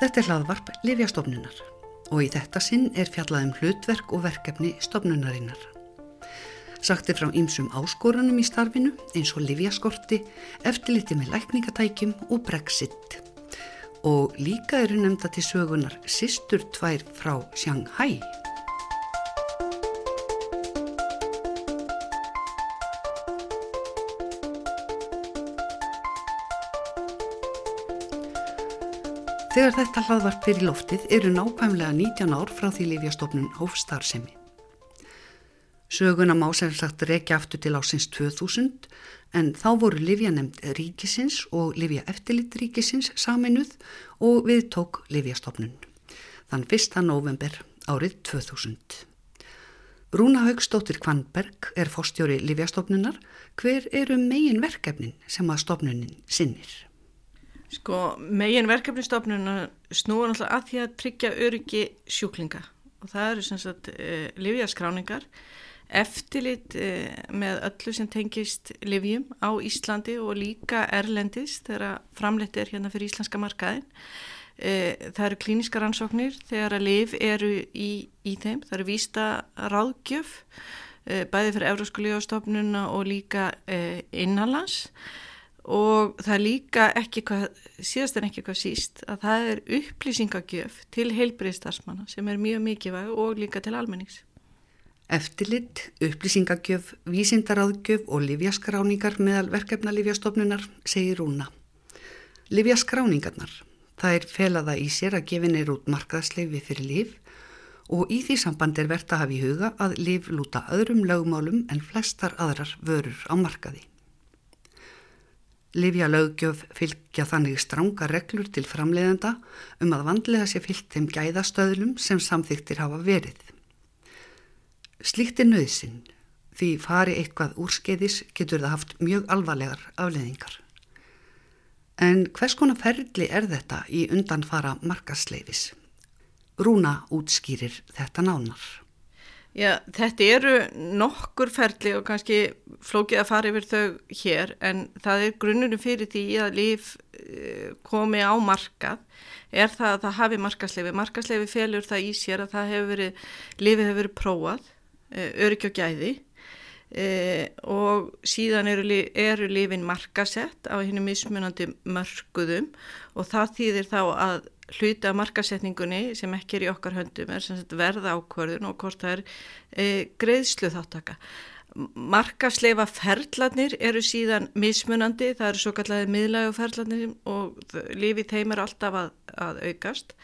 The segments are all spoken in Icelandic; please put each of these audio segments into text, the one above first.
Þetta er hlaðvarp Livjastofnunar og í þetta sinn er fjallaðum hlutverk og verkefni stofnunarinnar. Sagt er frá ýmsum áskorunum í starfinu eins og livjaskorti, eftirliti með lækningatækjum og brexit. Og líka eru nefnda til sögunar Sistur tvær frá Shanghai. Þegar þetta hlaðvarp fyrir loftið eru nákvæmlega 19 ár frá því Livjastofnun hófstarfsemi. Söguna má sem sagt rekja aftur til ásins 2000 en þá voru Livjanemnd ríkisins og Livja eftirlit ríkisins saminuð og við tók Livjastofnun. Þann 1. november árið 2000. Rúna Haugstóttir Kvanberg er fórstjóri Livjastofnunar. Hver eru megin verkefnin sem að stofnunin sinnir? Sko, megin verkefnistofnuna snúa náttúrulega að því að tryggja öryggi sjúklinga. Og það eru sem sagt e, livjaskráningar, eftirlit e, með öllu sem tengist livjum á Íslandi og líka Erlendis þegar framleitt er hérna fyrir íslenska markaðin. E, það eru klíniska rannsóknir þegar að liv eru í, í þeim, það eru vísta ráðgjöf, bæði fyrir Európsku lífastofnuna og líka innanlands og það er líka ekki hvað, síðast en ekki hvað síst að það er upplýsingagjöf til heilbriðstarfsmanna sem er mjög mikilvæg og líka til almennings. Eftirlitt, upplýsingagjöf, vísindaráðgjöf og livjaskráningar meðal verkefna livjastofnunar segir Rúna. Livjaskráningarnar, það er felaða í sér að gefin er út markaðsleifi fyrir liv og í því samband er verðt að hafa í huga að liv lúta öðrum lögmálum en flestar aðrar vörur á markaði. Livja löggjöf fylgja þannig stránga reglur til framleiðenda um að vandlega sé fylgt þeim gæðastöðlum sem samþyktir hafa verið. Slíkt er nöðsinn, því fari eitthvað úrskeiðis getur það haft mjög alvarlegar afleðingar. En hvers konar ferli er þetta í undanfara markasleifis? Rúna útskýrir þetta nánar. Já, þetta eru nokkur ferli og kannski flókið að fara yfir þau hér en það er grunnunum fyrir því að líf eh, komi á markað er það að það hafi markasleifi. Markasleifi felur það í sér að hefur verið, lífið hefur verið prófað, eh, öryggi og gæði e, og síðan eru, eru lífin markasett á henni mismunandi mörguðum og það þýðir þá að hluti af markasetningunni sem ekki er í okkar höndum er verða ákvörðun og hvort það er e, greiðslu þáttaka. Markasleifa ferðlanir eru síðan mismunandi, það eru svo kallega miðlægu ferðlanir og lífi þeim er alltaf að, að aukast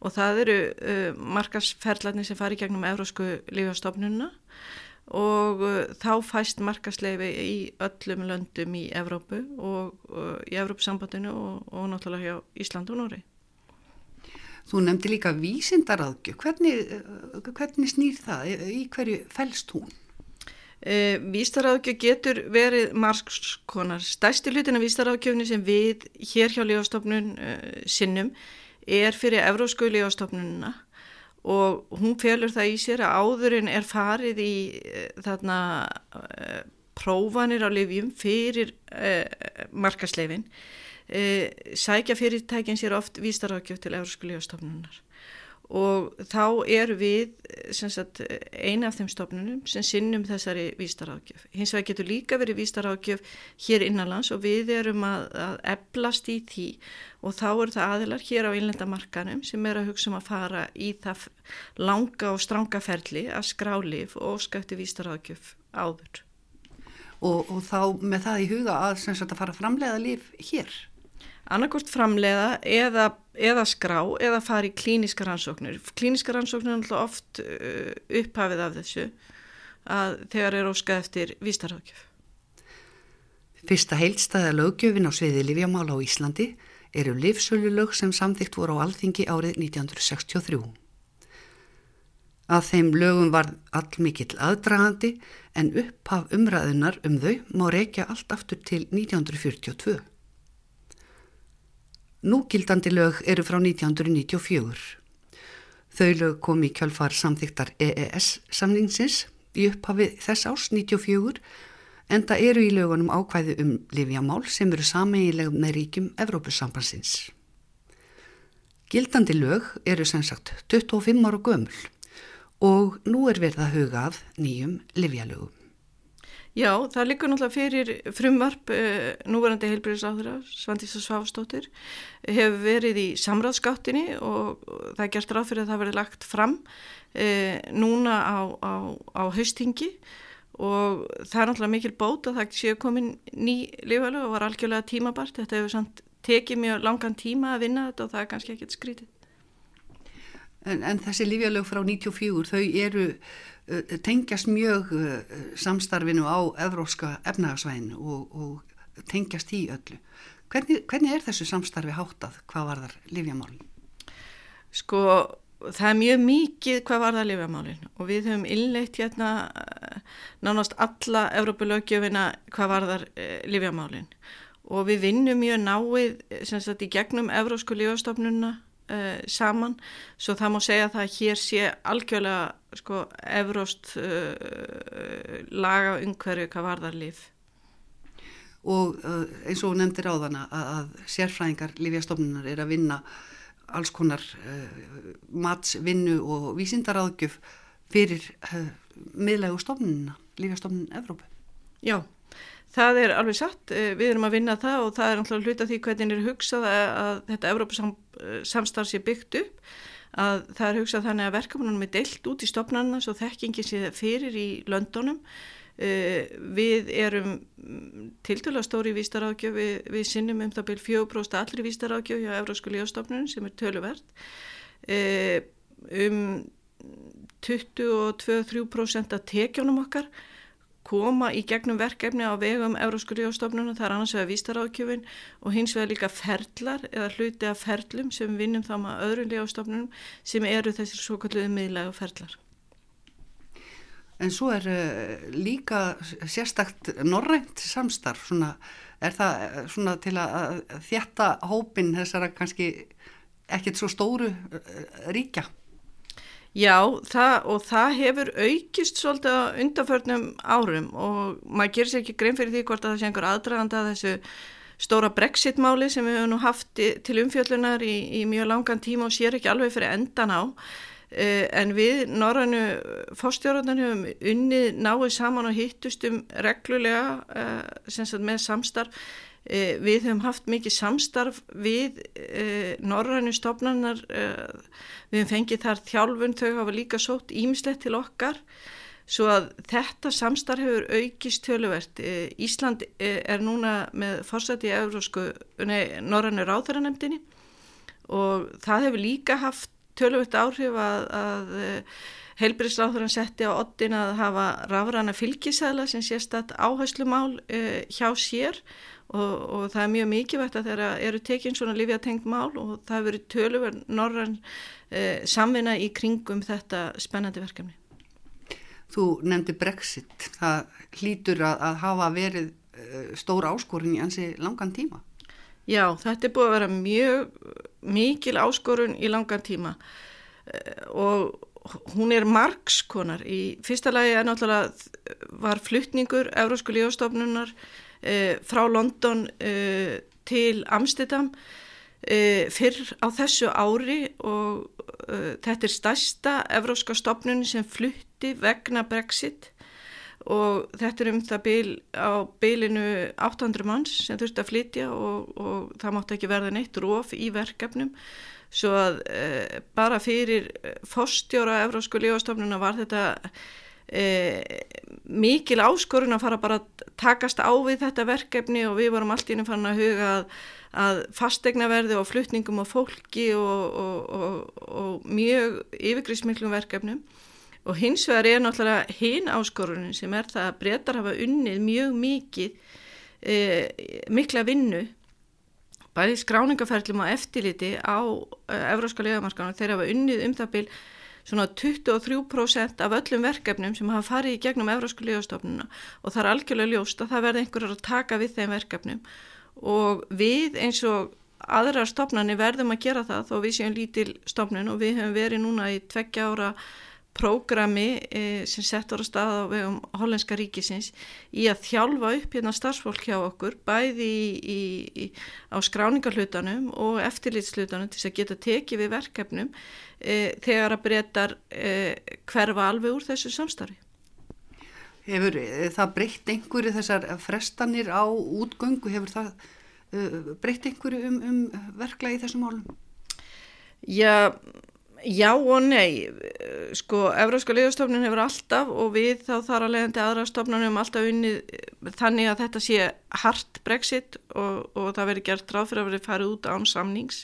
og það eru uh, markasferðlanir sem fari gegnum Eurósku lífastofnununa og uh, þá fæst markasleifi í öllum löndum í Evrópu og uh, í Evrópusambandinu og, og náttúrulega hjá Ísland og Nóri. Þú nefndi líka vísindaraðgjöf. Hvernig, eh, hvernig snýr það? Í hverju fælst hún? E, vísindaraðgjöf getur verið margskonar. Stærsti hlutin af vísindaraðgjöfni sem við hér hjá Lífastofnun e, sinnum er fyrir Evrósku Lífastofnununa og hún felur það í sér að áðurinn er farið í e, þarna prófanir á lifjum fyrir markasleifin sækja fyrirtækin sér oft vístarákjöf til Európsku lífastofnunar og þá er við sagt, eina af þeim stofnunum sem sinnum þessari vístarákjöf. Hins vegar getur líka verið vístarákjöf hér innanlands og við erum að, að eblast í því og þá eru það aðilar hér á innlendamarkanum sem er að hugsa um að fara í það langa og stranga ferli að skrálif og skæfti vístarákjöf áður. Og, og þá með það í huga að, sagt, að fara framlega líf hér? Annarkort framleiða eða, eða skrá eða fara í klíniska rannsóknir. Klíniska rannsóknir er alltaf oft uh, upphafið af þessu að þegar er óskað eftir vístarhagjöf. Fyrsta heilstæða lögjöfin á sviði Livjamála á Íslandi eru livsölulög sem samþygt voru á alþingi árið 1963. Að þeim lögum var allmikill aðdragandi en upphaf umræðunar um þau má reykja allt aftur til 1942. Núgildandi lög eru frá 1994. Þau lög kom í kjálfar samþyktar EES samningsins í upphafi þess árs 94 en það eru í lögunum ákvæði um livjamál sem eru sameigileg með ríkjum Evrópussambansins. Gildandi lög eru sem sagt 25 ára gömul og nú er verið að huga að nýjum livjalögum. Já, það likur náttúrulega fyrir frumvarp uh, núverandi heilbyrðisáðura, Svandísa Sváfstóttir, hefur verið í samráðskáttinni og það er gert ráð fyrir að það verið lagt fram uh, núna á, á, á haustingi og það er náttúrulega mikil bót að það séu komin ný lífælu og var algjörlega tímabart. Þetta hefur samt tekið mjög langan tíma að vinna þetta og það er kannski ekkert skrítið. En, en þessi lífjálög frá 94, þau eru uh, tengjast mjög uh, samstarfinu á evróska efnagasvæðinu og, og tengjast í öllu. Hvernig, hvernig er þessu samstarfi háttað? Hvað var þar lífjamálinn? Sko, það er mjög mikið hvað var það lífjamálinn og við höfum innleitt hérna uh, nánast alla Evrópulögjöfina hvað var þar uh, lífjamálinn og við vinnum mjög náið sagt, í gegnum Evrósku lífastofnunna uh, saman svo það má segja að það hér sé algjörlega sko, Evróst uh, laga umhverju hvað var þar líf. Og uh, eins og nefndir á þann að, að sérfræðingar lífjastofnunar er að vinna alls konar matsvinnu og vísindaráðgjöf fyrir miðlegu stofnununa, lífjastofnun Evrópu. Já. Það er alveg satt, eh, við erum að vinna það og það er náttúrulega hluta því hvernig er hugsað að, að þetta Evrópusamstarf sé byggt upp, að það er hugsað þannig að verkefnunum er deilt út í stopnarna svo þekkingi sé fyrir í löndunum. Uh, við erum tiltöla stóri vístarákjöf, við, við sinnum um það byrj 4% allri vístarákjöf hjá Evrósku lífastofnunum sem er töluvert. Uh, um 22-23% af tekjónum okkar koma í gegnum verkefni á vegum Eurósku ríðastofnunum, það er annars vegar vístaráðkjöfin og hins vegar líka ferlar eða hluti af ferlum sem vinnum þá með öðrum ríðastofnunum sem eru þessir svo kalluðu miðlega ferlar. En svo er uh, líka sérstakt norrænt samstarf, svona, er það uh, svona til að þjætta hópin þessara kannski ekkert svo stóru uh, ríkja? Já, það, og það hefur aukist svolítið á undanförnum árum og maður gerir sér ekki grein fyrir því hvort að það sé einhver aðdraganda að þessu stóra brexit-máli sem við hefum nú haft til umfjöllunar í, í mjög langan tíma og sér ekki alveg fyrir endan á. Uh, en við norrannu fórstjórnarnar hefum unnið náið saman og hittustum reglulega uh, með samstarf Eh, við höfum haft mikið samstarf við eh, norrænu stofnanar, eh, við höfum fengið þar þjálfun, þau hafa líka sótt ímislegt til okkar svo að þetta samstarf hefur aukist töluvert. Ísland er núna með fórsætti í norrænu ráðhverjanemdini og það hefur líka haft töluvert áhrif að, að Helbriðsráðurinn setti á oddin að hafa rafrana fylgisæla sem sérstatt áherslumál uh, hjá sér og, og það er mjög mikilvægt að þeirra eru tekinn svona lífjatengt mál og það hefur töluverð norran uh, samvinna í kringum þetta spennandi verkefni. Þú nefndi Brexit, það hlýtur að, að hafa verið uh, stór áskorun í ansi langan tíma. Já, þetta er búið að vera mjög mikil áskorun í langan tíma. Og hún er margskonar í fyrsta lagi er náttúrulega var fluttningur Eurósku lífastofnunar eh, frá London eh, til Amsterdam eh, fyrr á þessu ári og eh, þetta er stærsta Euróska stofnun sem flutti vegna Brexit. og þetta er um það bil á bilinu 800 manns sem þurfti að flytja og, og það mátti ekki verða neitt róf í verkefnum. Svo að e, bara fyrir fórstjóra Evrósku lífastofnuna var þetta e, mikil áskorun að fara bara að takast á við þetta verkefni og við vorum allt ínum fann að huga að, að fastegnaverði og flutningum og fólki og, og, og, og mjög yfirgrísmiklum verkefnum og hins vegar er náttúrulega hinn áskorunin sem er það að breytar hafa unnið mjög mikið e, mikla vinnu bæði skráningaferðlum og eftirliti á uh, Evróska legamarskanu þeir hafa unnið um það byl svona 23% af öllum verkefnum sem hafa farið í gegnum Evrósku legastofnuna og það er algjörlega ljóst að það verði einhverjar að taka við þeim verkefnum. Og við eins og aðrar stofnani verðum að gera það þó við séum lítil stofnun og við hefum verið núna í tveggja ára prógrami e, sem settur á stað á vegum hollenska ríkisins í að þjálfa upp hérna starfsfólk hjá okkur bæði í, í, í, á skráningarhlutanum og eftirlitslutanum til að geta tekið við verkefnum e, þegar að breytar e, hverfa alveg úr þessu samstarfi. Hefur það breytt einhverju þessar frestanir á útgöngu, hefur það breytt einhverju um, um verkla í þessum málum? Já, Já og nei, sko Evróska liðastofnun hefur alltaf og við þá þar að leiðandi aðra stofnunum alltaf unnið þannig að þetta sé hart brexit og, og það veri gert ráð fyrir að veri farið út án samnings.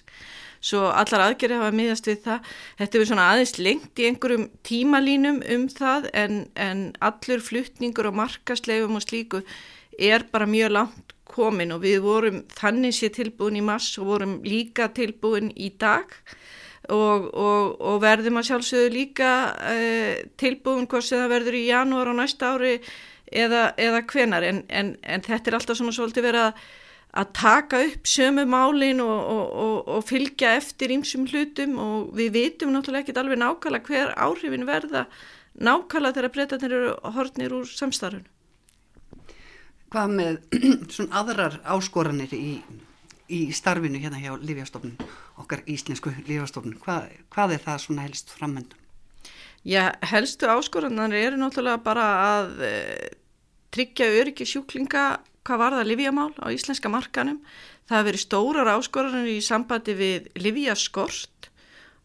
Svo allar aðgerði hafa miðast við það. Þetta er svona aðeins lengt í einhverjum tímalínum um það en, en allur fluttningur og markaslegum og slíku er bara mjög langt komin og við vorum þannig sé tilbúin í mass og vorum líka tilbúin í dag. og og, og, og verðum að sjálfsögðu líka uh, tilbúin hvort sem það verður í janúar á næsta ári eða, eða hvenar en, en, en þetta er alltaf svona svolítið verið að, að taka upp sömu málin og, og fylgja eftir ímsum hlutum og við vitum náttúrulega ekki alveg nákvæmlega hver áhrifin verða nákvæmlega þegar breytanir eru hortnir úr samstarfun. Hvað með svona aðrar áskoranir í í starfinu hérna hjá Lífjastofnun, okkar íslensku Lífjastofnun. Hvað, hvað er það svona helst framöndum? Já, helstu áskoranar eru náttúrulega bara að e, tryggja öryggi sjúklinga hvað var það Lífjamál á íslenska markanum. Það hefur verið stórar áskoranar í sambandi við Lífjaskort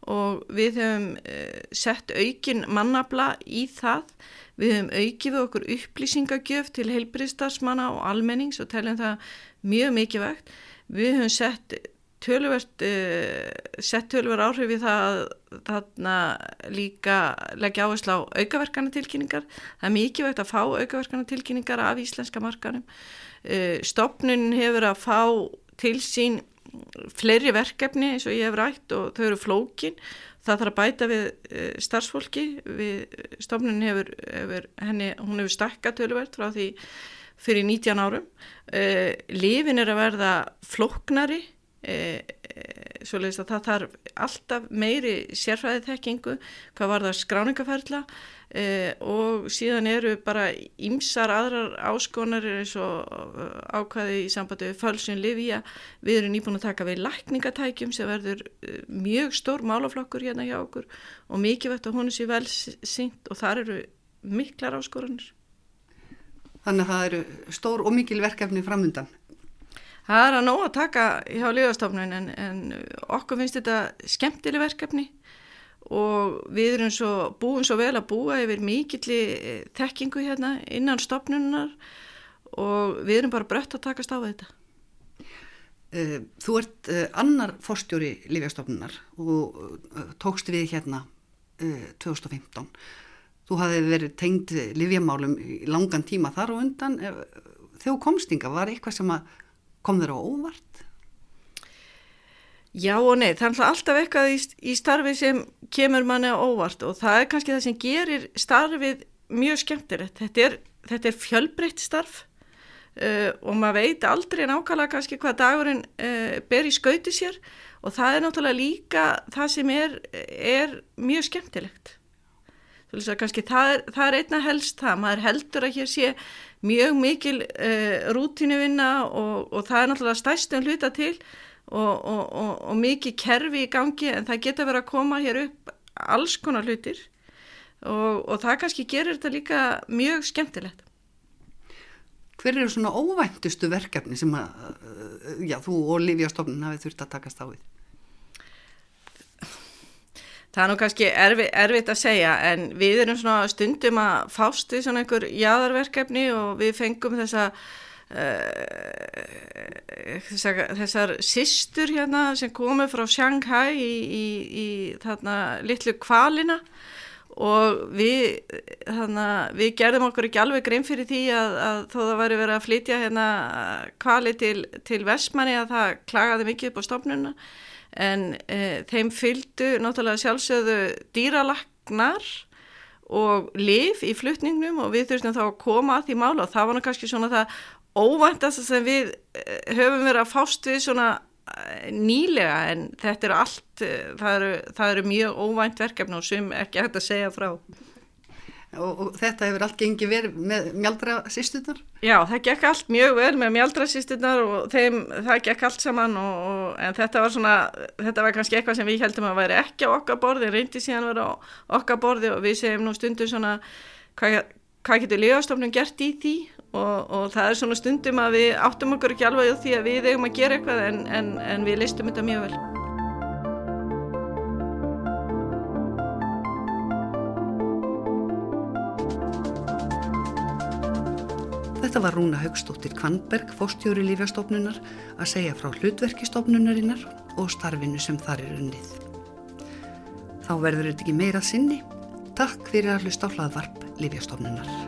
og við hefum e, sett aukin mannabla í það. Við hefum aukið okkur upplýsingagjöf til heilbriðstarsmanna og almennings og teljum það mjög mikið vegt. Við höfum sett tölverð uh, áhrif í það þarna líka leggja áherslu á aukaverkana tilkynningar. Það er mikið vegt að fá aukaverkana tilkynningar af íslenska markanum. Uh, Stopnun hefur að fá til sín fleiri verkefni eins og ég hef rætt og þau eru flókin. Það þarf að bæta við uh, starfsfólki. Við, stopnun hefur, hefur, henni, hún hefur stakka tölverð frá því fyrir 19 árum. Uh, Lífin er að verða flóknari, uh, uh, að það þarf alltaf meiri sérfræðið þekkingu, hvað var það skráningaferðla og síðan eru bara ymsar aðrar áskonar eins og ákvaði í sambandi við fölsun Livia. Við erum nýbúin að taka við lækningatækjum sem verður mjög stór málaflokkur hérna hjá okkur og mikið vett að hún er sér vel syngt og þar eru miklar áskoranir. Þannig að það eru stór og mikil verkefni framöndan. Það er að nóg að taka hjá liðastofnun en, en okkur finnst þetta skemmtileg verkefni og við erum svo búin svo vel að búa yfir mikill þekkingu hérna innan stofnunar og við erum bara brött að takast á þetta. Eh, þú ert eh, annar forstjóri Lífjastofnunar og eh, tókst við hérna 2015 þú hafði verið tengd livjamálum í langan tíma þar og undan þegar komstinga var eitthvað sem kom þér á óvart? Já og nei, það er alltaf eitthvað í, í starfi sem kemur manni á óvart og það er kannski það sem gerir starfið mjög skemmtilegt. Þetta er, þetta er fjölbreytt starf uh, og maður veit aldrei nákvæmlega kannski hvað dagurinn uh, ber í skauti sér og það er náttúrulega líka það sem er, er mjög skemmtilegt. Kannski, það, er, það er einna helst það, maður heldur að hér sé mjög mikil uh, rútinuvinna og, og það er náttúrulega stæstum hluta til og, og, og mikið kerfi í gangi en það geta verið að koma hér upp alls konar hlutir og það kannski gerir þetta líka mjög skemmtilegt. Hver eru svona óvæntustu verkefni sem að, já, þú og Lífjastofnun hafið þurft að takast á því? Það er nú kannski erfi, erfitt að segja en við erum svona stundum að fást við svona einhver jáðarverkefni og við fengum þessa, uh, þessa, þessar sýstur hérna sem komið frá Shanghai í, í, í þarna litlu kvalina og við, þarna, við gerðum okkur ekki alveg grein fyrir því að, að þó það væri verið að flytja hérna kvali til, til Vestmanni að það klagaði mikið upp á stofnunna en e, þeim fylgdu náttúrulega sjálfsögðu dýralagnar og liv í flutningnum og við þurftum þá að koma að því mála og það var kannski svona það óvæntast sem við e, höfum verið að fást við svona nýlega en þetta eru allt, það eru, það eru mjög óvænt verkefni og sem ekki hægt að segja frá. Og, og þetta hefur allt gengið verið með mjaldra sýstunar? Já, það gekk allt mjög vel með mjaldra sýstunar og þeim, það gekk allt saman og, og, en þetta var svona, þetta var kannski eitthvað sem við heldum að væri ekki á okkar borði, reyndi síðan að vera á okkar borði og við segjum nú stundum svona, hvað, hvað getur lífastofnum gert í því og það er svona stundum að við áttum okkur ekki alveg á því að við eigum að gera eitthvað en, en, en við listum þetta mjög vel. Þetta var Rúna Haugstóttir Kvanberg, fóstjóri Lífjastofnunar, að segja frá hlutverkistofnunarinnar og starfinu sem þar er unnið. Þá verður þetta ekki meira sinni. Takk fyrir að hlusta á hlaðvarp Lífjastofnunar.